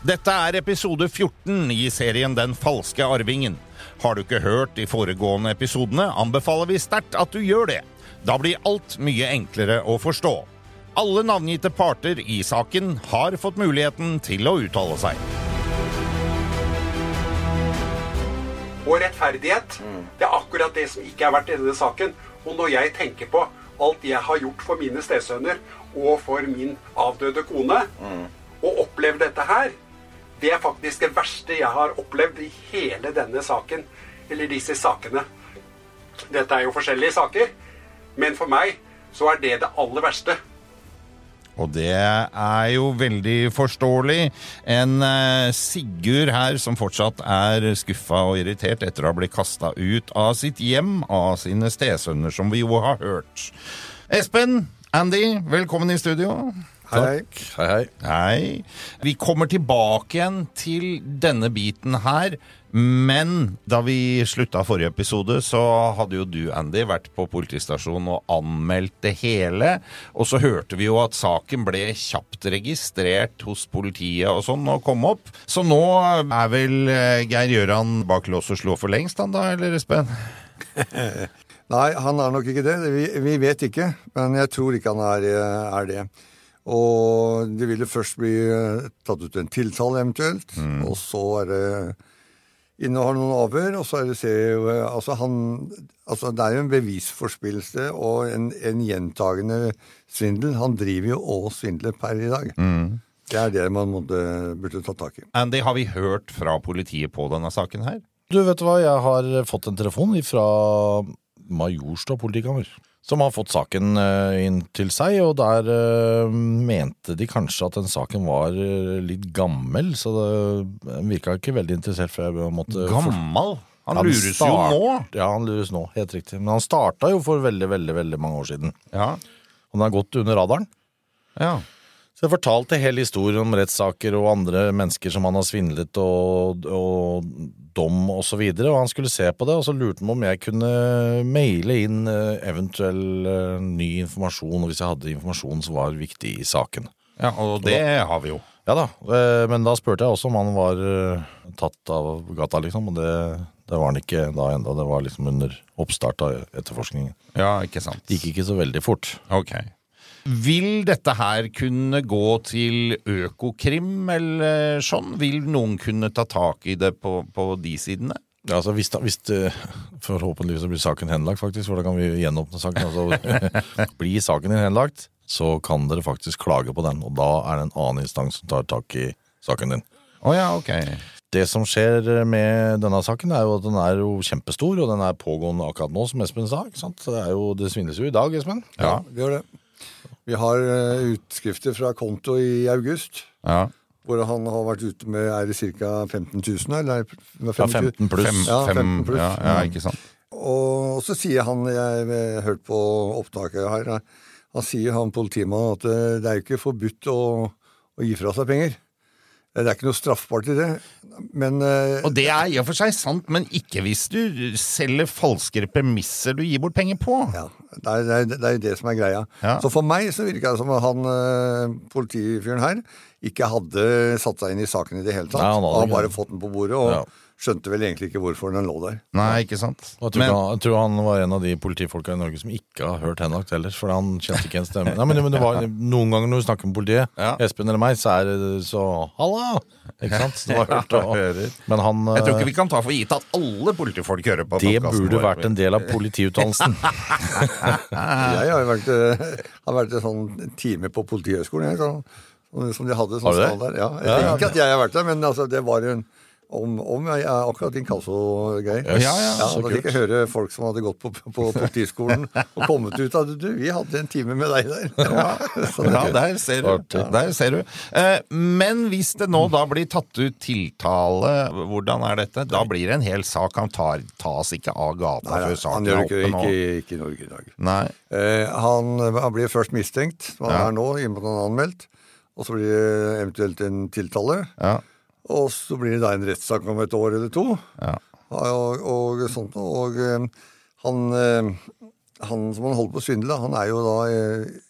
Dette er episode 14 i serien Den falske arvingen. Har du ikke hørt de foregående episodene, anbefaler vi sterkt at du gjør det. Da blir alt mye enklere å forstå. Alle navngitte parter i saken har fått muligheten til å uttale seg. Og rettferdighet, det er akkurat det som ikke er verdt i denne saken. Og når jeg tenker på alt jeg har gjort for mine stesønner og for min avdøde kone, og opplevd dette her, det er faktisk det verste jeg har opplevd i hele denne saken, eller disse sakene. Dette er jo forskjellige saker, men for meg så er det det aller verste. Og det er jo veldig forståelig. En eh, Sigurd her som fortsatt er skuffa og irritert etter å ha blitt kasta ut av sitt hjem av sine stesønner, som vi jo har hørt. Espen, Andy, velkommen i studio. Hei, Hei, hei. Hei. Vi kommer tilbake igjen til denne biten her. Men da vi slutta forrige episode, så hadde jo du, Andy, vært på politistasjonen og anmeldt det hele. Og så hørte vi jo at saken ble kjapt registrert hos politiet og sånn og kom opp. Så nå er vel eh, Geir Gjøran bak lås og slå for lengst, han da, eller Espen? Nei, han er nok ikke det. Vi, vi vet ikke, men jeg tror ikke han er, er det. Og det ville først bli eh, tatt ut en tiltale eventuelt, og så er det innehar noen avhør, og så er det se altså han, altså Det er jo en bevisforspillelse og en, en gjentagende svindel. Han driver jo og svindler per i dag. Det er det man måtte, burde ta tak i. Andy, har vi hørt fra politiet på denne saken her? Du, vet du hva, jeg har fått en telefon fra Majorstua politikammer. Som har fått saken eh, inn til seg, og der eh, mente de kanskje at den saken var eh, litt gammel, så det virka ikke veldig interessert før jeg måtte Gammal? Han, Han lures jo nå. Ja, han lures nå, helt riktig. Men han starta jo for veldig, veldig veldig mange år siden. Ja. Han har gått under radaren. ja. Så jeg fortalte hele historien om rettssaker og andre mennesker som han har svindlet og, og dom og så videre, og han skulle se på det, og så lurte han om jeg kunne maile inn eh, eventuell eh, ny informasjon, hvis jeg hadde informasjon som var viktig i saken. ja, og det har vi jo. Ja da, eh, men da spurte jeg også om han var tatt av gata, liksom, og det, det var han ikke da enda, det var liksom under oppstart av etterforskningen. Ja, ikke sant. Det gikk ikke så veldig fort. Ok. Vil dette her kunne gå til Økokrim eller sånn? Vil noen kunne ta tak i det på, på de sidene? Ja, altså hvis, da, hvis det, Forhåpentligvis blir saken henlagt, faktisk, for da kan vi gjenåpne saken. Altså, blir saken din henlagt, så kan dere faktisk klage på den, og da er det en annen instans som tar tak i saken din. Oh, ja, ok. Det som skjer med denne saken, er jo at den er jo kjempestor, og den er pågående akkurat nå, som Espen sa. ikke sant? Så Det, er jo, det svinnes jo i dag, Espen. Ja. Det gjør det. Vi har eh, utskrifter fra konto i august, Ja. hvor han har vært ute med er det ca. 15 000? Eller? Ja, 15 pluss. Fem, Ja, 15 pluss. ja, ja, ikke sant. Og så sier han, jeg har hørt på opptaket her, han sier han politimannen at eh, det er jo ikke forbudt å, å gi fra seg penger. Det er ikke noe straffbart i det, men eh, Og det er i og for seg sant, men ikke hvis du selger falskere premisser du gir bort penger på. ja, det er, det, er, det jo det som er greia. Ja. Så for meg så virka det som han eh, politifyren her ikke hadde satt seg inn i saken i det hele tatt. Nei, han hadde han bare fått den på bordet, og Ja. Skjønte vel egentlig ikke hvorfor den lå der. Nei, ikke sant. Og Jeg tror, Men, han, jeg tror han var en av de politifolka i Norge som ikke har hørt henlagt heller, for han kjente ikke en stemme. Nei, men, men det var, Noen ganger når du snakker med politiet, Ja. Espen eller meg, så er det så Halla! Ikke sant? Det var hørt, og, men han jeg tror ikke eh, vi kan ta for gitt at alle politifolk hører på Det burde vår. vært en del av politiutdannelsen. Jeg har jo vært, eh, har vært en sånn time på Politihøgskolen, jeg, så, som de hadde sånn stall der. Ja, jeg Ja, ja. Ikke at jeg har vært der, men altså, det var en om, om jeg, er akkurat inkasso-greier. Yes. Ja, ja, så da kult. fikk jeg høre folk som hadde gått på, på, politiskolen og kommet ut av. Du, vi hadde en time med deg der. ja, Ja, der ser du. Der ser du. Eh, men hvis det nå da blir tatt ut tiltale, hvordan er dette? Da blir det en hel sak. Han tar, tas ikke av gata Nei, før saken er oppe nå. ikke, ikke i Norge i dag. Eh, han, han blir først mistenkt, som han Ja. er nå, i og med at han er anmeldt. Og så blir det eventuelt en tiltale. Ja. Og så blir det da en rettssak om et år eller to. Ja. Og, og sånt. Og eh, han, eh, han som han holder på å svindle, han er jo da eh,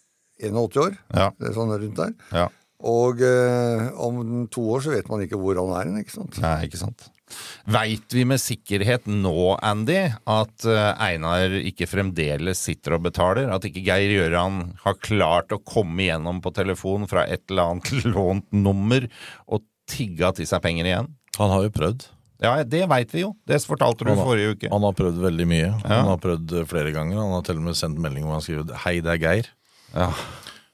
81 år. Ja. Det er sånn rundt der. ja. Og eh, om to år så vet man ikke hvor han er hen, ikke sant. Nei, ikke sant. Veit vi med sikkerhet nå, Andy, at eh, Einar ikke fremdeles sitter og betaler? At ikke Geir Gjøran har klart å komme igjennom på telefon fra et eller annet lånt nummer og tigga til seg penger igjen? Han har jo prøvd. Ja, det veit vi jo. Det fortalte du har- forrige uke. Han har prøvd veldig mye. Han har prøvd eh, flere ganger. Han har til og med sendt melding hvor han skriver 'Hei, det er Geir'. Ja.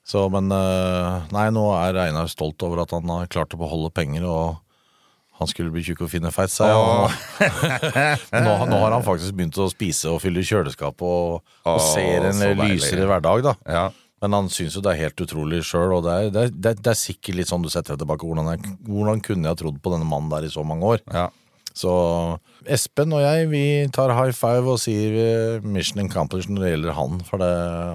Så, men eh, Nei, nå er Einar stolt over at han har klart å beholde penger, og han skulle bli tjukk og fin og feit, sa jeg. Nå, nå har han faktisk begynt å spise og fylle kjøleskap og, og ser en lysere hverdag, da. Ja. Men han syns jo det er helt utrolig sjøl, og det er, det, det, det er sikkert litt sånn du setter deg tilbake. Hvordan, jeg, hvordan kunne jeg ha trodd på denne mannen der i så mange år? ja. Så Espen og jeg vi tar high five og sier eh, mission accomplished når det gjelder han. For det,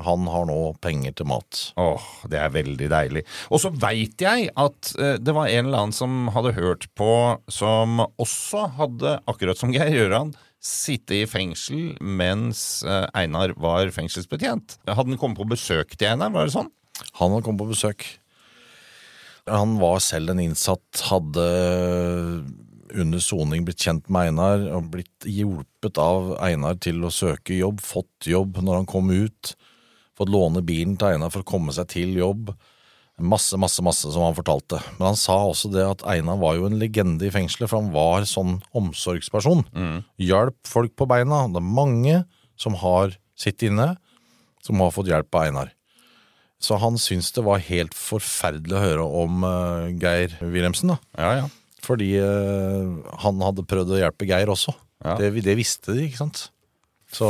han har nå penger til mat. Åh, det er veldig deilig. Og så veit jeg at eh, det var en eller annen som hadde hørt på, som også hadde, akkurat som Geir Gjøran, sittet i fengsel mens eh, Einar var fengselsbetjent. Hadde han kommet på besøk til Einar, var det sånn? Han hadde kommet på besøk. Han var selv en innsatt, hadde under soning blitt kjent med Einar og blitt hjulpet av Einar til å søke jobb, fått jobb når han kom ut, fått låne bilen til Einar for å komme seg til jobb. Masse, masse, masse som han fortalte. Men han sa også det at Einar var jo en legende i fengselet, for han var sånn omsorgsperson. Hjalp folk på beina. Det er mange som har sittet inne, som har fått hjelp av Einar. Så han syntes det var helt forferdelig å høre om uh, Geir Wilhelmsen, da. Ja, ja. Fordi uh, han hadde prøvd å hjelpe Geir også. Ja. Det, det visste de, ikke sant. Så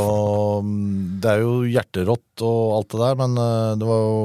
mm, det er jo hjerterått og alt det der, men eh, det var jo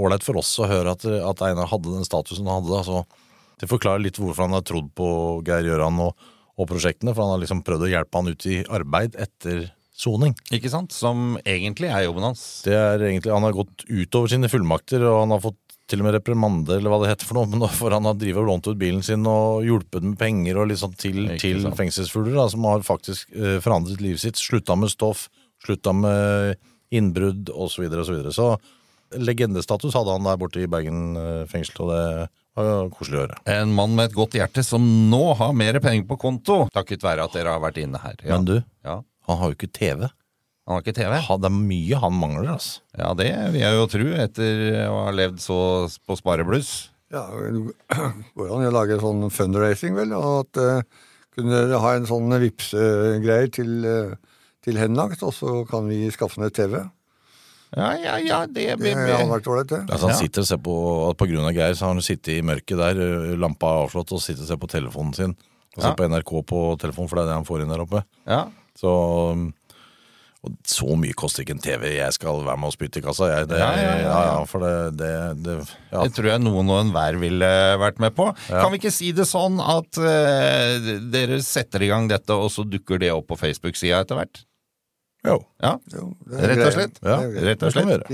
ålreit for oss å høre at, at Einar hadde den statusen han hadde. Altså, det forklarer litt hvorfor han har trodd på Geir Gjøran og, og prosjektene, for han har liksom prøvd å hjelpe han ut i arbeid etter soning. Ikke sant? Som egentlig er jobben hans. Det er egentlig, Han har gått utover sine fullmakter, og han har fått til og med reprimande, eller hva det heter for noe, men for han har drivet og lånt ut bilen sin og hjulpet med penger og litt sånn til, til fengselsfugler, da, som har faktisk eh, forandret livet sitt. Slutta med stoff, slutta med innbrudd osv. Så, videre, og så, så legendestatus hadde han der borte i Bergen eh, fengsel, og det var koselig å høre. En mann med et godt hjerte som nå har mer penger på konto, takket være at dere har vært inne her. Ja. Men du, Ja. han har jo ikke TV. Han har ikke TV? Han, det er mye han mangler, altså. Ja, det vil jeg jo tro, etter å ha levd så på sparebluss. Ja, går an å lage sånn fundraising, vel, og at uh, kunne dere ha en sånn vipsegreier til, uh, til henlagt, og så kan vi skaffe ned TV. Ja, ja, ja, det Det hadde vært ålreit, det. Altså han sitter og ser på, på grunn av Geir, så har han sittet i mørket der, lampa er avslått, og sitter og ser på telefonen sin. Og ser Ja. på NRK på telefonen, for det er det han får inn der oppe. Ja. Så og så mye koster ikke en TV jeg skal være med og spytte i kassa. Jeg, det, Ja, ja, ja, ja. for det, det, det ja. Det tror jeg noen og enhver ville vært med på. Kan vi ikke si det sånn at uh, dere setter i gang dette, og så dukker det opp på Facebook-sida etter hvert? Jo. Ja, Jo, Rett og slett. Ja, rett og slett.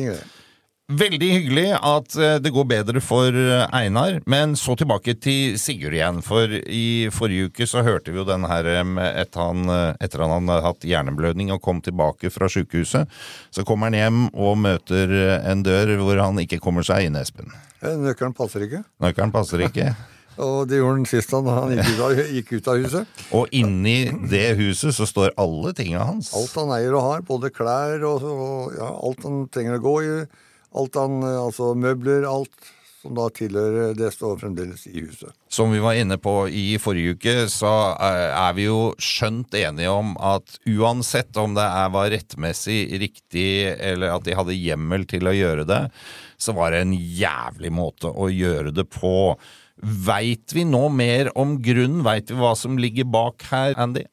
Veldig hyggelig at eh, det går bedre for eh, Einar, men så tilbake til Sigurd igjen. For i forrige uke så hørte vi jo den her etter han, eh, etter han hadde hatt hjerneblødning og kom tilbake fra sykehuset. Så kommer han hjem og møter en dør hvor han ikke kommer seg inn, Espen. Nøkkelen passer ikke. Nøkkelen passer ikke. Og det gjorde han sist han, han gikk, ut av, gikk ut av huset. Og inni det huset så står alle tinga hans. Alt han eier og har, både klær og, og ja, alt han trenger å gå i. Alt han, eh, altså møbler, alt som da tilhører, det står fremdeles i huset. Som vi var inne på i forrige uke, så eh, er vi jo skjønt enige om at uansett om det er, var rettmessig riktig, eller at de hadde hjemmel til å gjøre det, så var det en jævlig måte å gjøre det på. Veit vi nå mer om grunnen? Veit vi hva som ligger bak her, Andy?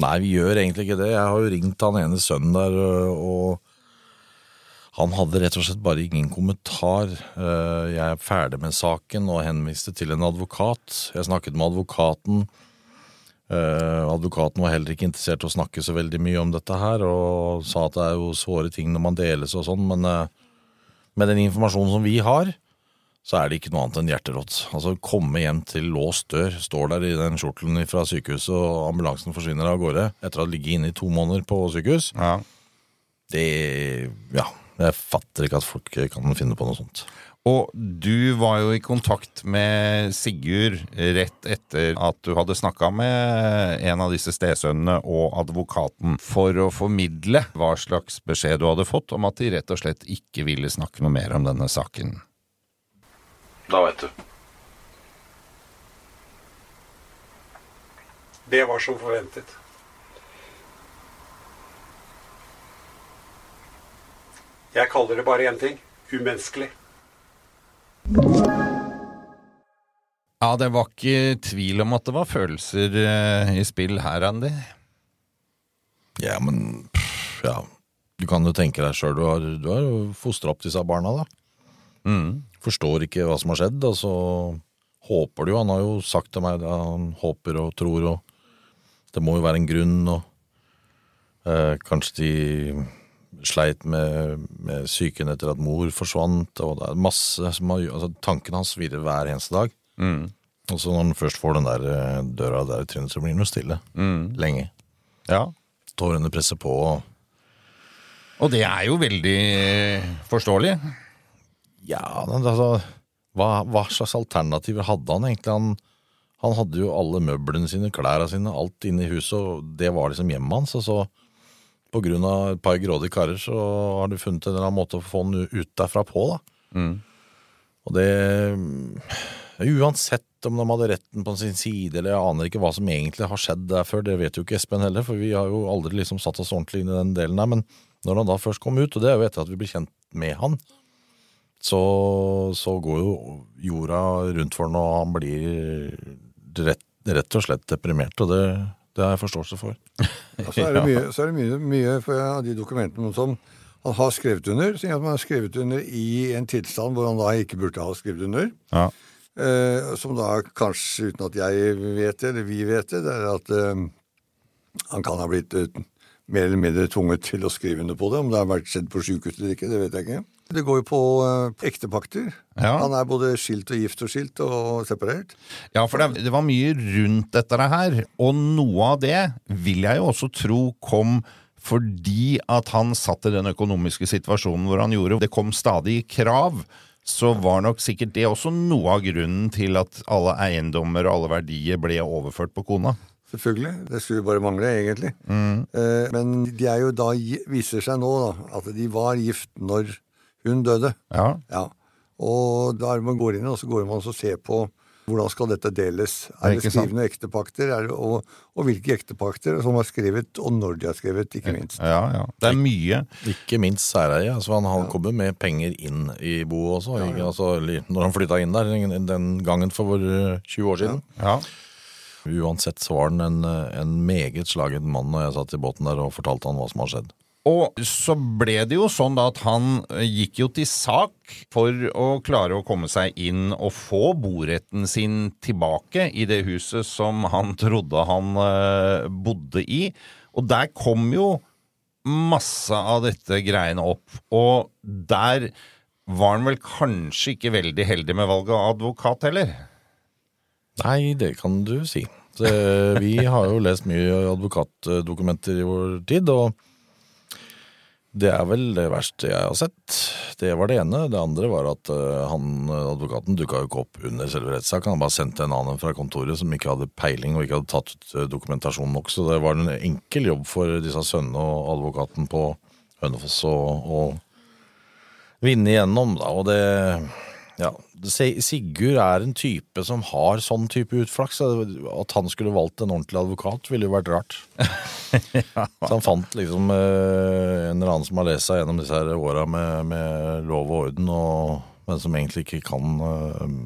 Nei, vi gjør egentlig ikke det. Jeg har jo ringt han ene sønnen der, og han hadde rett og slett bare ingen kommentar. Eh, Jeg er ferdig med saken og henviste til en advokat. Jeg snakket med advokaten. Eh, Advokaten var heller ikke interessert i å snakke så veldig mye om dette her, og sa at det er jo såre ting når man deles og sånn, men eh, med den informasjonen som vi har, så er det ikke noe annet enn hjerterått. Altså komme hjem til låst dør, står der i den skjortelen fra sykehuset, og ambulansen forsvinner av gårde etter å ha ligget inne i to måneder på sykehus. Ja. Det Ja, jeg fatter ikke at folk kan finne på noe sånt. Og du var jo i kontakt med Sigurd rett etter at du hadde snakka med en av disse stesønnene og advokaten for å formidle hva slags beskjed du hadde fått om at de rett og slett ikke ville snakke noe mer om denne saken. Da veit du. Det var som forventet. Jeg kaller det bare én ting umenneskelig. Ja, det var ikke tvil om at det var følelser eh, i spill her, Andy. Ja, men pff, ja. Du kan jo tenke deg sjøl, du har, du har jo fostra opp disse barna, da. Mm. Forstår ikke hva som har skjedd, og så håper du jo. Han har jo sagt til meg det, han håper og tror, og det må jo være en grunn, og eh, kanskje de sleit med, med psyken etter at mor forsvant, og det er masse som har altså, Tankene hans virrer hver eneste dag. Mm. Og så når han først får den der eh, døra der i trynet, så blir han jo stille. Mm. Lenge. Ja. Tårene presser på. og Og det er jo veldig forståelig. Ja, men altså hva, hva slags alternativer hadde han egentlig? Han, han hadde jo alle møblene sine, klærne sine, alt inne i huset, og det var liksom hjemmet hans. Og så, på grunn av et par grådige karer, så har du funnet en eller annen måte å få den ut derfra på, da. Mm. Og det Uansett om de hadde retten på sin side, eller jeg aner ikke hva som egentlig har skjedd der før, det vet jo ikke Espen heller, for vi har jo aldri liksom satt oss ordentlig inn i den delen der. Men når han da først kom ut, og det er jo etter at vi ble kjent med han, så, så går jo jorda rundt for han, og han blir rett, rett og slett deprimert, og det, det har jeg forståelse for. Og så er det mye, så er det mye, mye av de dokumentene som han har skrevet under, at man har skrevet under i en tilstand hvor han da ikke burde ha skrevet under. Ja. Eh, som da kanskje, uten at jeg vet det, eller vi vet det, det er at eh, han kan ha blitt eh, mer eller mindre tvunget til å skrive under på det. Om det har vært skjedd på sjukehus eller ikke, det vet jeg ikke. Det går jo på eh, ektepakter. Ja. Han er både skilt og gift og skilt og separert. Ja, for det, det var mye rundt dette her, og noe av det vil jeg jo også tro kom fordi at han satt i den økonomiske situasjonen hvor han gjorde. Det kom stadig krav. Så var nok sikkert det også noe av grunnen til at alle eiendommer og alle verdier ble overført på kona. Selvfølgelig. Det skulle bare mangle, egentlig. Mm. men de er jo da, viser seg nå da, at de var gift når hun døde. Ja. Ja. Og da er det man går inn og så går man og ser på hvordan skal dette deles. Er det skrivende ektepakter, er det, og, og hvilke ektepakter som er skrevet, og når de er skrevet, ikke minst. Ja, ja. Det er mye. Ikke minst særeie. Altså han, han kom kommer med penger inn i boet også, ikke? Altså, når han flytta inn der den gangen for eh, 20 år siden. Ja. Uansett så var han en, en meget slagen mann når jeg satt i båten der og fortalte han hva som har skjedd. Og så ble det jo sånn da at han eh, gikk jo til sak for å klare å komme seg inn og få boretten sin tilbake i det huset som han trodde han eh, bodde i. Og der kom jo masse av dette greiene opp. Og der var han vel kanskje ikke veldig heldig med valget av advokat heller. Nei, det kan du si. Det, vi har jo lest mye advokatdokumenter i vår tid, og det er vel det verste jeg har sett. Det var det ene. Det andre var at eh, han, advokaten dukka jo ikke opp under selve rettssaken. Han bare sendte en annen fra kontoret som ikke hadde peiling og ikke hadde tatt ut eh, dokumentasjon nok. Så det var en enkel jobb for disse sønnene og advokaten på Hønefoss å, vinne igjennom, da. Og det ja, Sigurd er en type som har sånn type utflaks. At han skulle valgt en ordentlig advokat, ville jo vært rart. Så han fant liksom eh, en eller annen som har lest seg gjennom disse her åra med, med lov og orden, og, men som egentlig ikke kan eh,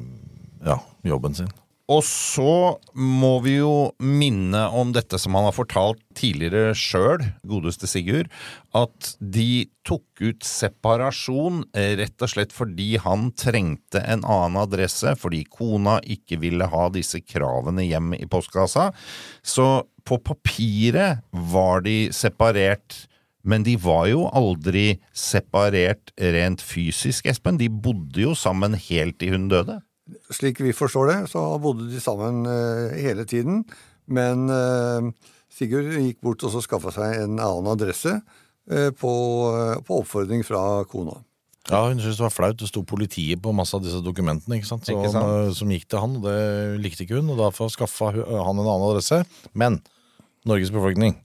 ja, jobben sin. Og så må vi jo minne om dette som han har fortalt tidligere sjøl, godeste Sigurd, at de tok ut separasjon rett og slett fordi han trengte en annen adresse, fordi kona ikke ville ha disse kravene hjem i postkassa. Så på papiret var de separert. Men de var jo aldri separert rent fysisk, Espen. De bodde jo sammen helt til hun døde. Slik vi forstår det, så bodde de sammen eh, hele tiden. Men eh, Sigurd gikk bort og så skaffa seg en annen adresse eh, på, på oppfordring fra kona. Ja, Hun syntes det var flaut. Det sto politiet på masse av disse dokumentene ikke sant? Så, Ikke sant? som gikk til han, og det likte ikke hun. Og derfor skaffa han en annen adresse. Men Norges befolkning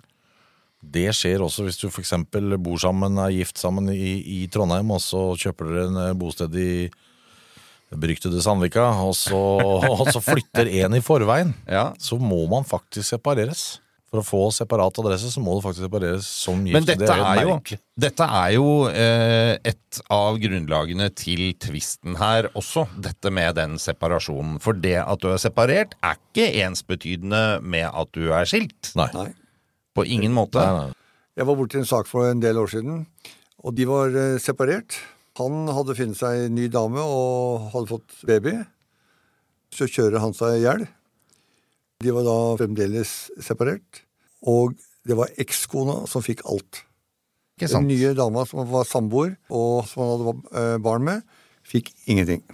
det skjer også hvis du f.eks. bor sammen, er gift sammen i, i Trondheim, og så kjøper dere en bosted i beryktede Sandvika, og så, og så flytter en i forveien. Ja. Så må man faktisk separeres. For å få separat adresse, så må du faktisk separeres som gift. Men dette det er, er, jo jo, dette er jo eh, et av grunnlagene til tvisten her også, dette med den separasjonen. For det at du er separert, er ikke ensbetydende med at du er skilt. Nei. Nei. På ingen måte. Nei, nei. Jeg var borti en sak for en del år siden, og de var eh, separert. Han hadde funnet seg en ny dame og hadde fått baby. Så kjører han seg i hjel. De var da fremdeles separert. Og det var ekskona som fikk alt. Ikke Den sant? nye dama som var samboer, og som han hadde eh, barn med, fikk ingenting.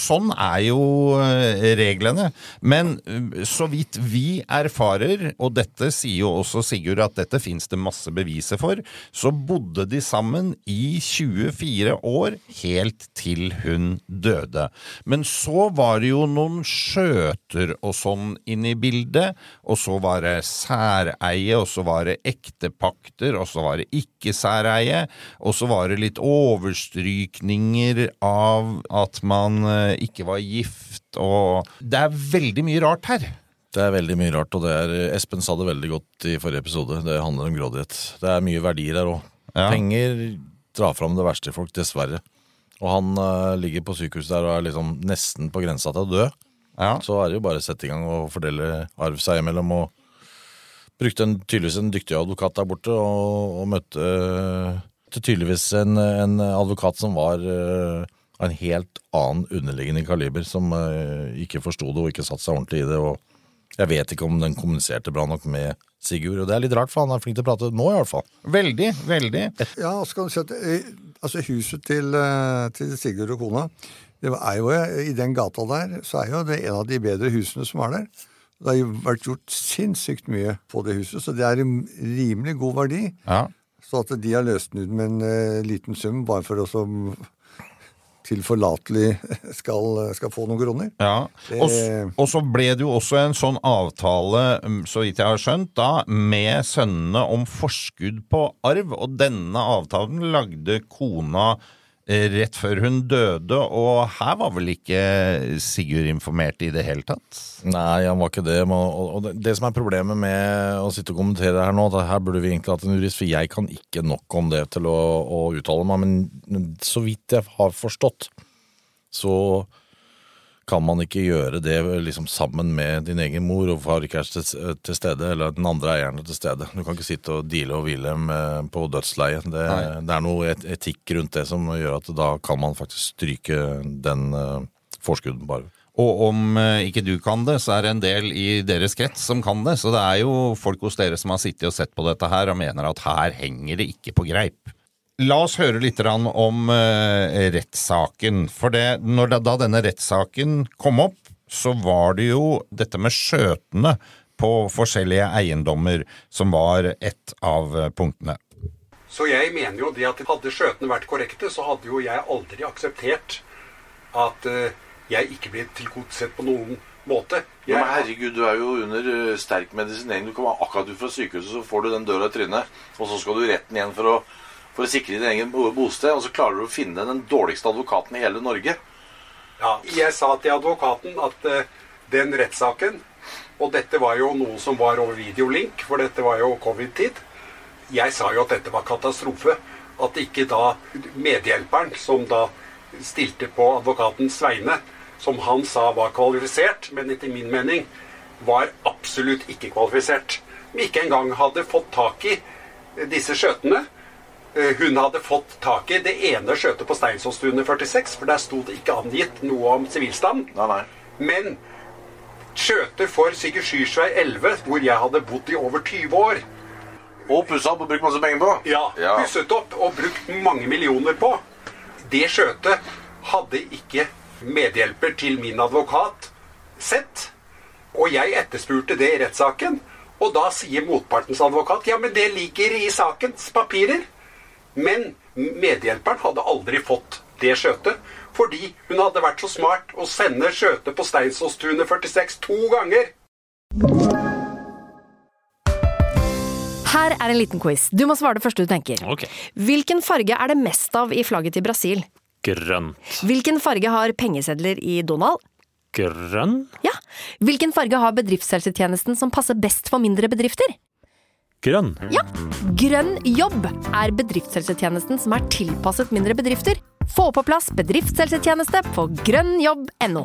Sånn er jo eh, reglene. Men eh, så vidt vi erfarer, og dette sier jo også Sigurd at dette fins det masse beviser for, så bodde de sammen i 24 år, helt til hun døde. Men så var det jo noen skjøter og sånn inne i bildet, og så var det særeie, og så var det ektepakter, og så var det ikke særeie, og så var det litt overstrykninger av at man eh, ikke var gift, og Det er veldig mye rart her. Det er veldig mye rart, og det er, Espen sa det veldig godt i forrige episode. Det handler om grådighet. Det er mye verdier her òg. Ja. Penger drar fram det verste i folk, dessverre. Og han uh, ligger på sykehuset der og er liksom nesten på grensa til å dø. Ja. Så er det jo bare å sette i gang og fordele arv seg imellom. og Brukte en, tydeligvis en dyktig advokat der borte, og, og møtte, uh, tydeligvis en, en advokat som var eh, av en helt annen underliggende kaliber, som eh, ikke forsto det og ikke satte seg ordentlig i det. og Jeg vet ikke om den kommuniserte bra nok med Sigurd, og det er litt rart, for han er flink til å prate nå, i hvert fall. Veldig, veldig. Ja, så kan du si at eh, altså Huset til, eh, til Sigurd og kona det er jo, I den gata der så er jo det en av de bedre husene som er der. Det har jo vært gjort sinnssykt mye på det huset, så det er en rimelig god verdi. Ja. Så at de har løst den ut med en uh, liten sum bare for å tilforlatelig skal, skal få noen kroner. Ja, og, og så ble det jo også en sånn avtale, mm, så vidt jeg har skjønt, da, med sønnene om forskudd på arv, og denne avtalen lagde kona rett før hun døde, og her var vel ikke Sigurd informert i det hele tatt? Nei, han var ikke det. Og det, som er problemet med å sitte og kommentere her nå, at her burde vi egentlig hatt en jurist, for jeg kan ikke nok om det til å, å uttale meg. Men så vidt jeg har forstått, så kan man ikke gjøre det liksom sammen med din egen mor og far ikke er til, til stede, eller den andre eieren er til stede. Du kan ikke sitte og deale og hvile med, på dødsleie. Det, det er noe et, etikk rundt det som gjør at da kan man faktisk stryke den uh, forskudden bare. Og om eh, ikke du kan det, så er det en del i deres krets som kan det. Så det er jo folk hos dere som har sittet og sett på dette her og mener at her henger det ikke på greip. La oss høre litt om eh, rettssaken. For det, når da, da denne rettssaken kom opp, så var det jo dette med skjøtene på forskjellige eiendommer som var et av eh, punktene. Så jeg mener jo det at hadde skjøtene vært korrekte, så hadde jo jeg aldri akseptert at eh, jeg ikke ble tilgodesett på noen måte. Jeg, men herregud, du er jo under sterk medisinering. Du kommer akkurat ut fra sykehuset, så får du den døra i trynet. Og så skal du i retten igjen for å, for å sikre din egen bosted. Og så klarer du å finne den dårligste advokaten i hele Norge. ja, jeg sa til advokaten at uh, den rettssaken Og dette var jo noe som var over videolink, for dette var jo covid-tid. Jeg sa jo at dette var katastrofe. At ikke da medhjelperen, som da stilte på advokatens vegne, som han sa var kvalifisert, men etter min mening var absolutt ikke kvalifisert. Ikke engang hadde fått tak i disse skjøtene. Eh, Hun hadde fått tak i det ene skjøtet på Steinsåstunet 46, for der sto det ikke angitt noe om sivilstand. Nei, nei. Men skjøter for Sigurd Skyrsvei 11, hvor jeg hadde bodd i over 20 år, Og pussa opp og brukt masse penger på. ja, Ja. pusset opp og brukt mange millioner på. Det skjøtet hadde ikke medhjelper til min advokat sett. Og jeg etterspurte det i rettssaken. Og da sier motpartens advokat ja, men det ligger i sakens papirer. Men medhjelperen hadde aldri fått det skjøtet. Fordi hun hadde vært så smart å sende skjøtet på Steinsåstunet 46 to ganger. Her er en liten quiz. Du må svare det første du tenker. Okay. Hvilken farge er det mest av i flagget til Brasil? Grønn. Hvilken farge har pengesedler i Donald? Grønn? Ja. Hvilken farge har bedriftshelsetjenesten som passer best for mindre bedrifter? Grønn. Ja. Grønn jobb er bedriftshelsetjenesten som er tilpasset mindre bedrifter. Få på plass bedriftshelsetjeneste på grønnjobb.no.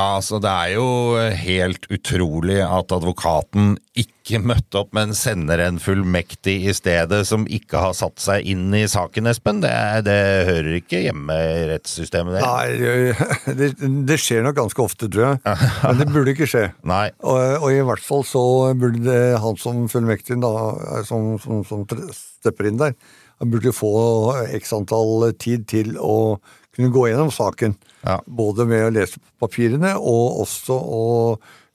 Ja, altså Det er jo helt utrolig at advokaten ikke møtte opp, men sender en fullmektig i stedet som ikke har satt seg inn i saken, Espen. Det, det hører ikke hjemme i rettssystemet. Det. Nei, det, det skjer nok ganske ofte, tror jeg. Men det burde ikke skje. Nei. Og, og i hvert fall så burde han som fullmektig, da, som, som, som stepper inn der, han burde få x antall tid til å kunne gå gjennom saken. Ja. Både med å lese papirene og også å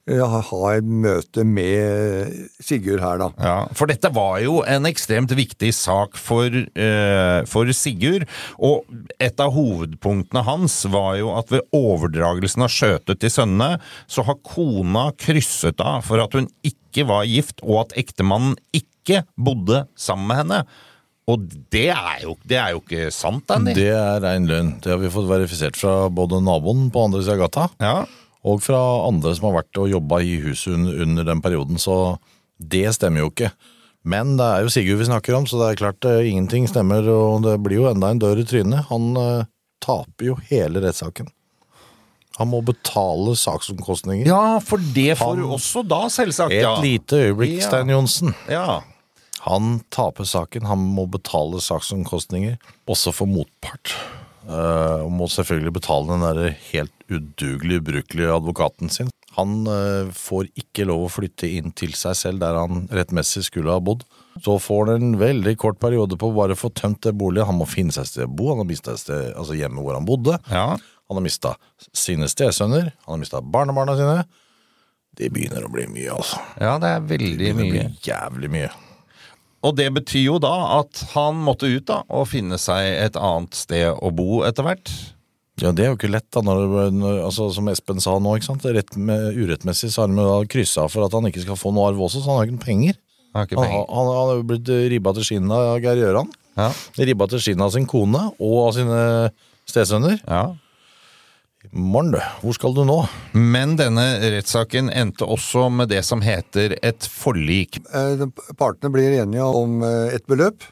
eh, ha et møte med Sigurd her, da. Ja, For dette var jo en ekstremt viktig sak for, eh, for Sigurd. Og et av hovedpunktene hans var jo at ved overdragelsen av skjøtet til sønnene, så har kona krysset av for at hun ikke var gift, og at ektemannen ikke bodde sammen med henne. Og det er jo, det er jo ikke sant, Andy. Det er rein løgn. Det har vi fått verifisert fra både naboen på andre sida av gata, Ja. og fra andre som har vært og jobba i huset under, under den perioden, så det stemmer jo ikke. Men det er jo Sigurd vi snakker om, så det er klart uh, ingenting stemmer, og det blir jo enda en dør i trynet. Han uh, taper jo hele rettssaken. Han må betale saksomkostninger. ja, for det får du også da, selvsagt. Et ja. lite øyeblikk. Stein Johnsen. Ja. Han taper saken, han må betale saksomkostninger, også for motpart. Eh, og må selvfølgelig betale den der helt udugelig, ubrukelige advokaten sin. Han eh, får ikke lov å flytte inn til seg selv der han rettmessig skulle ha bodd. Så får han en veldig kort periode på å bare få tømt det boligen. Han må finne seg et sted å bo, han har mista altså hjemmet hvor han bodde. ja. Han har mista sine stesønner, han har mista barnebarna sine. Det begynner å bli mye, altså. Ja, det er veldig Det mye. jævlig mye. Og det betyr jo da at han måtte ut da og finne seg et annet sted å bo etter hvert. Ja, det er jo ikke lett, da, når, altså, som Espen sa nå. ikke sant? Rett med, urettmessig så har han kryssa for at han ikke skal få noe arv også, så han har ikke penger. Han har ikke penger. han, han er jo blitt ribba til skinnet av Geir Gjøran. Ja. Ribba til skinnet av sin kone og av sine stesønner. Ja. Morn, du. Hvor skal du nå? Men denne rettssaken endte også med det som heter et forlik. Eh, Partene blir enige om eh, et beløp,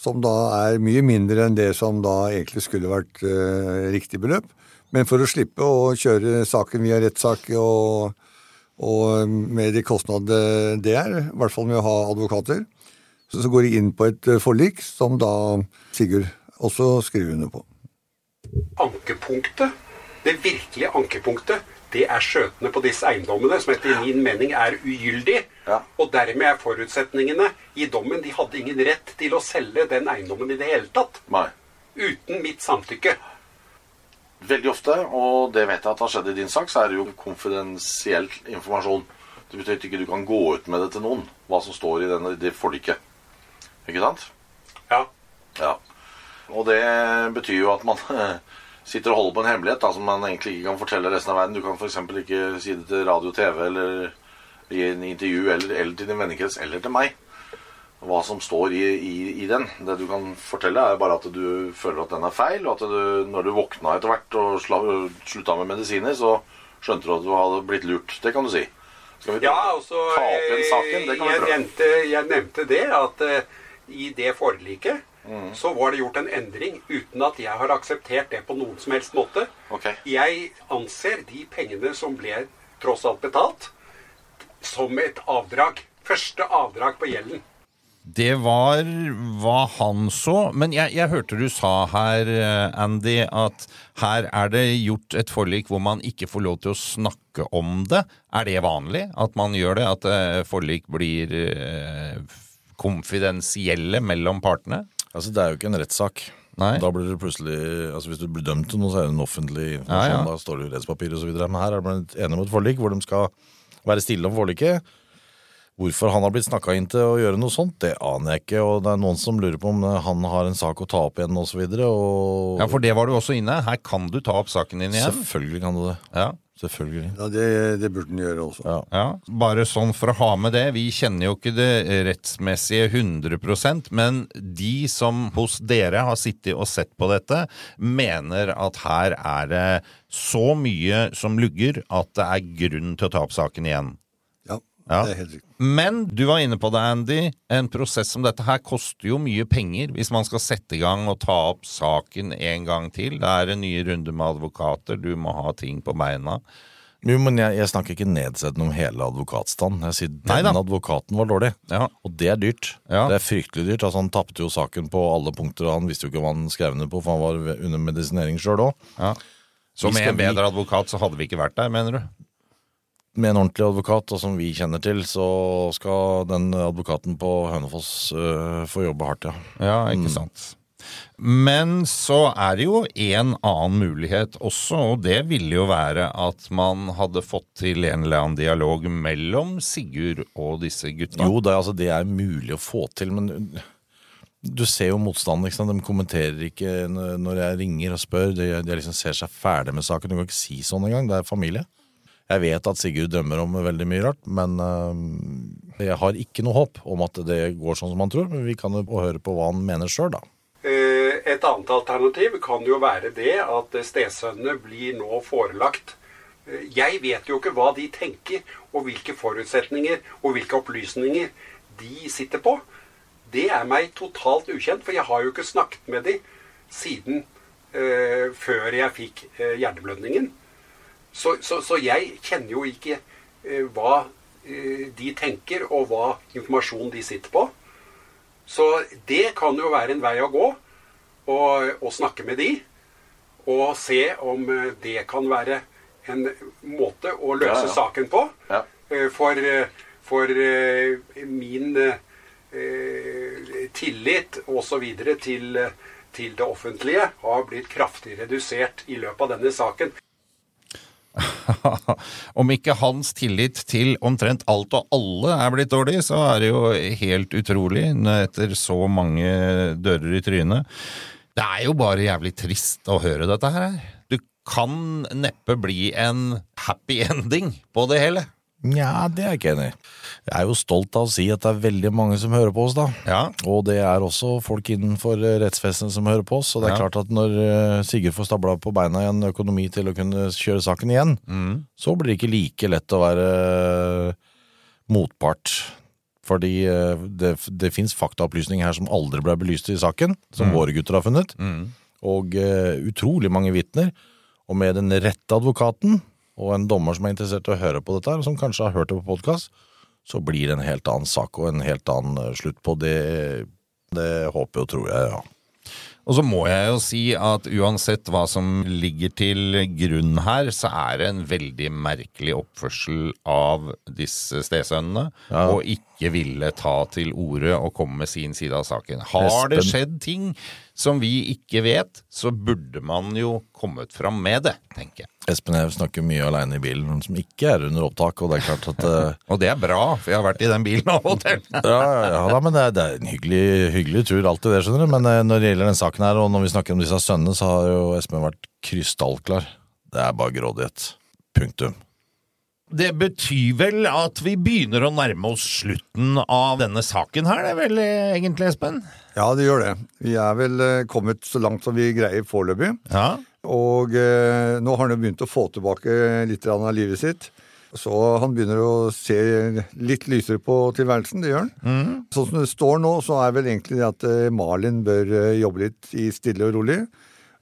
som da er mye mindre enn det som da egentlig skulle vært eh, riktig beløp. Men for å slippe å kjøre saken via rettssak og, og med de kostnadene det er, i hvert fall med å ha advokater, så, så går de inn på et eh, forlik som da Sigurd også skriver under på. Ankepunktet, det virkelige ankepunktet, det er skjøtene på disse eiendommene, som etter min mening er ugyldig. Ja. Og dermed er forutsetningene i dommen De hadde ingen rett til å selge den eiendommen i det hele tatt. Nei. Uten mitt samtykke. Veldig ofte, og det vet jeg at har skjedd i din sak, så er det jo konfidensiell informasjon. Det betyr at ikke du kan gå ut med det til noen, hva som står i denne, det forliket. Ikke sant? Ja. Ja. Og det betyr jo at man sitter og holder på en hemmelighet da, som man egentlig ikke kan fortelle resten av verden. Du kan f.eks. ikke si det til radio TV eller i en intervju eller, eller til din vennekrets eller til meg. Hva som står i, i, i den. Det du kan fortelle, er bare at du føler at den er feil, og at du, når du våkna etter hvert og slutta med medisiner, så skjønte du at du hadde blitt lurt. Det kan du si. Skal vi Ja, altså ta opp igjen saken? Det kan vi jeg, prøve. nevnte, jeg nevnte det at uh, i det forliket så var det gjort en endring uten at jeg har akseptert det på noen som helst måte. Okay. Jeg anser de pengene som ble tross alt betalt, som et avdrag. Første avdrag på gjelden. Det var hva han så. Men jeg, jeg hørte du sa her, eh, Andy, at her er det gjort et forlik hvor man ikke får lov til å snakke om det. Er det vanlig at man gjør det? At eh, forlik blir eh, konfidensielle mellom partene? Altså, det er jo ikke en rettssak. Da blir det plutselig, altså Hvis du blir dømt til noe, så er det en offentlig informasjon. Ja, ja. Da står det jo rettspapir osv. Men her er man enig om et forlik hvor de skal være stille om forliket. Hvorfor han har blitt snakka inn til å gjøre noe sånt, det aner jeg ikke. Og det er noen som lurer på om han har en sak å ta opp igjen osv. Og Ja, for det var du også inne. Her kan du ta opp saken din igjen. selvfølgelig kan du det. Ja. Selvfølgelig. Ja, det, det burde den gjøre også. Ja. Ja, bare sånn for å ha med det. Vi kjenner jo ikke det rettsmessige 100% men de som hos dere har sittet og sett på dette, mener at her er det så mye som lugger at det er grunn til å ta opp saken igjen. Ja, det er helt riktig. Men du var inne på det, Andy. En prosess som dette her koster jo mye penger hvis man skal sette i gang og ta opp saken en gang til. Det er en ny runde med advokater, du må ha ting på beina. Jo, men jeg, jeg snakker ikke nedsettende om hele advokatstanden. Jeg sier den advokaten var dårlig. Ja. Og det er dyrt. Ja. Det er fryktelig dyrt. Altså, han tapte jo saken på alle punkter, og han visste jo ikke hva han skrev ned på, for han var under medisinering sjøl òg. Ja. Så med en bedre advokat så hadde vi ikke vært der, mener du? Med en ordentlig advokat, og som vi kjenner til, så skal den advokaten på Hønefoss uh, få jobbe hardt, ja. Ja, ikke sant. Men så er det jo en annen mulighet også, og det ville jo være at man hadde fått til en eller annen dialog mellom Sigurd og disse gutta. Jo, det, altså, det er mulig å få til, men du ser jo motstanden. Ikke sant? De kommenterer ikke når jeg ringer og spør. De, de liksom ser seg ferdig med saken. Du kan ikke si sånn engang. Det er familie. Jeg vet at Sigurd drømmer om veldig mye rart, men øh, jeg har ikke noe håp om at det går sånn som han tror. Men vi kan jo høre på hva han mener sjøl, da. Eh, Et annet alternativ kan jo være det at stesønnene blir nå forelagt Eh, Jeg vet jo ikke hva de tenker, og hvilke forutsetninger og hvilke opplysninger de sitter på. Det er meg totalt ukjent, for jeg har jo ikke snakket med de siden eh, før jeg fikk eh, hjerneblødningen. Så, så, så jeg kjenner jo ikke eh, hva eh, de tenker, og hva informasjon de sitter på. Så det kan jo være en vei å gå, og, snakke med de. Og se om eh, det kan være en måte å løse Ja, ja. saken på. Ja. Eh, For, eh, for min eh, tillit osv. Til, til det offentlige har blitt kraftig redusert i løpet av denne saken. Om ikke hans tillit til omtrent alt og alle er blitt dårlig, så er det jo helt utrolig etter så mange dører i trynet. Det er jo bare jævlig trist å høre dette her. Du kan neppe bli en happy ending på det hele. Nja, det er jeg ikke enig i. Jeg er jo stolt av å si at det er veldig mange som hører på oss, da. Ja. Og det er også folk innenfor eh, rettsvesenet som hører på oss. Og det er Ja. klart at når eh, Sigurd får stabla på beina igjen økonomi til å kunne kjøre saken igjen, så blir det ikke like lett å være eh, motpart. Fordi det, det fins faktaopplysninger her som aldri ble belyst i saken, som våre gutter har funnet. Og uh, utrolig mange vitner. Og med den rette advokaten og en dommer som er interessert i å høre på dette, her, som kanskje har hørt det på podkast, så blir det en helt annen sak og en helt annen eh, slutt på det. Det håper og tror jeg, ja. Og så må jeg jo si at uansett hva som ligger til grunn her, så er det en veldig merkelig oppførsel av disse stesønnene. Og ikke ville ta til orde og komme med sin side av saken. Har det skjedd ting som vi ikke vet, så burde man jo kommet fram med det, tenker jeg. Espen og jeg snakker mye aleine i bilen som ikke er under opptak, og det er klart at eh, Og det er bra, for jeg har vært i den bilen av og til. Ja, ja, da, men det er, det er en hyggelig, hyggelig tur, alltid det, skjønner du. Men eh, når det gjelder den saken her, og når vi snakker om disse sønnene, så har jo Espen vært krystallklar. Det er bare grådighet. Punktum. Det betyr vel at vi begynner å nærme oss slutten av denne saken her, det er vel eh, egentlig, Espen? Ja, det gjør det. Vi er vel eh, kommet så langt som vi greier foreløpig. Ja. Og eh, nå har han jo begynt å få tilbake litt av livet sitt. Så han begynner å se litt lysere på tilværelsen, det gjør han. Sånn som det står nå, så er vel egentlig det at eh, Malin bør jobbe litt i stille og rolig.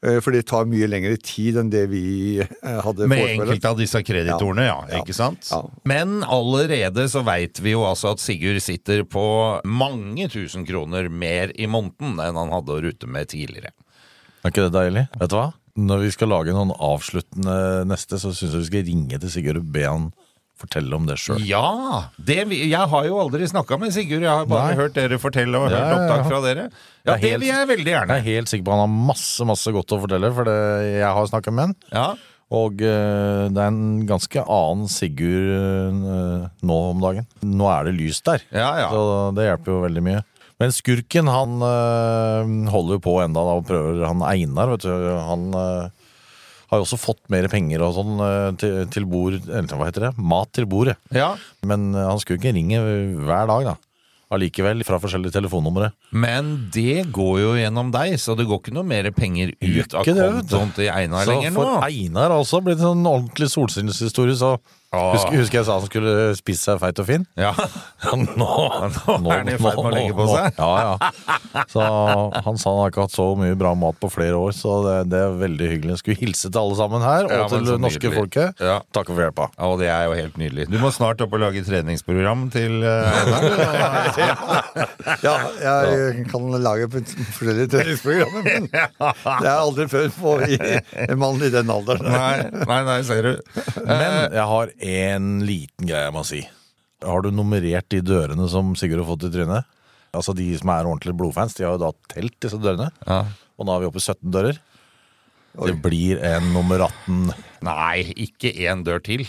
Eh, For det tar mye lengre tid enn det vi hadde hadde Med enkelte av disse kreditorene, ja. Ja. Ikke sant? Ja. Men allerede så veit vi jo altså at Sigurd sitter på mange tusen kroner mer i måneden enn han hadde å rute med tidligere. Er ikke det deilig? Vet du hva? Når vi skal lage noen avsluttende neste, så syns jeg vi skal ringe til Sigurd og be han fortelle om det sjøl. Ja! Det, jeg har jo aldri snakka med Sigurd, jeg har bare Nei. hørt dere fortelle og hørt ja, opptak fra dere. Ja, Det vil jeg veldig gjerne. Jeg er helt sikker på han har masse, masse godt å fortelle, for det, jeg har snakka med han. Ja. Og øh, det er en ganske annen Sigurd øh, nå om dagen. Nå er det lyst der, Ja, ja. så det hjelper jo veldig mye. Men skurken han øh, holder jo på enda da og prøver Han Einar, vet du. Han har jo også fått mer penger og sånn eh, til, til bord Eller hva heter det? Mat til bordet. ja. Men han skulle ikke ringe hver dag, da. Allikevel, fra forskjellige telefonnumre. Men det går jo gjennom deg, så det går ikke noe mer penger ut av kontoen til Einar Så lenger nå. for Einar også blitt en sånn ordentlig solskinnshistorie, så. Husker, husker jeg sa han skulle spise seg feit og fin? Ja. nå, Nå er han i ferd med å legge på seg. Ja, ja. Så han sa han har ikke hatt så mye bra mat på flere år, så det, det er veldig hyggelig. Jeg skulle hilse til alle sammen her, og Ja, til det norske nydelig. folket. Ja. Takk for hjelpa. Ja, og det er jo helt nydelig. Du må snart opp og lage treningsprogram til uh. Ja, jeg kan lage forskjellige treningsprogrammer, men det er aldri før i, en mann i den alderen. nei, nei, nei, ser du. Men jeg har en liten greie jeg må si. Har du nummerert de dørene som Sigurd har fått i trynet? Altså De som er ordentlige blodfans, de har jo da telt disse dørene. Ja. Og nå er vi oppe i 17 dører. Det blir en nummer 18. Nei, ikke én dør til.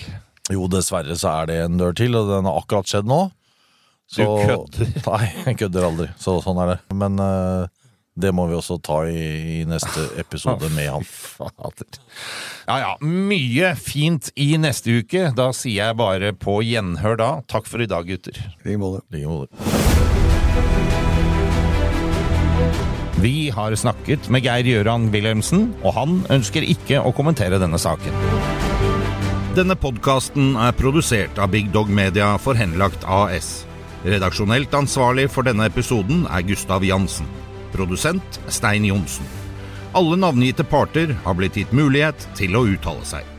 Jo, dessverre så er det en dør til, og den har akkurat skjedd nå. Så, Du kødder. Nei, jeg kødder aldri. Så sånn er det. Men eh, det må vi også ta i, i neste episode med han. Fader. Ja ja, mye fint i neste uke. Da sier jeg bare på gjenhør da. Takk for i dag, gutter. I like måte. Måte. Vi har snakket med Geir Gjøran Wilhelmsen, og han ønsker ikke å kommentere denne saken. Denne podkasten er produsert av Big Dog Media for Henlagt AS. Redaksjonelt ansvarlig for denne episoden er Gustav Jansen. Produsent Stein Johnsen. Alle navngitte parter har blitt gitt mulighet til å uttale seg.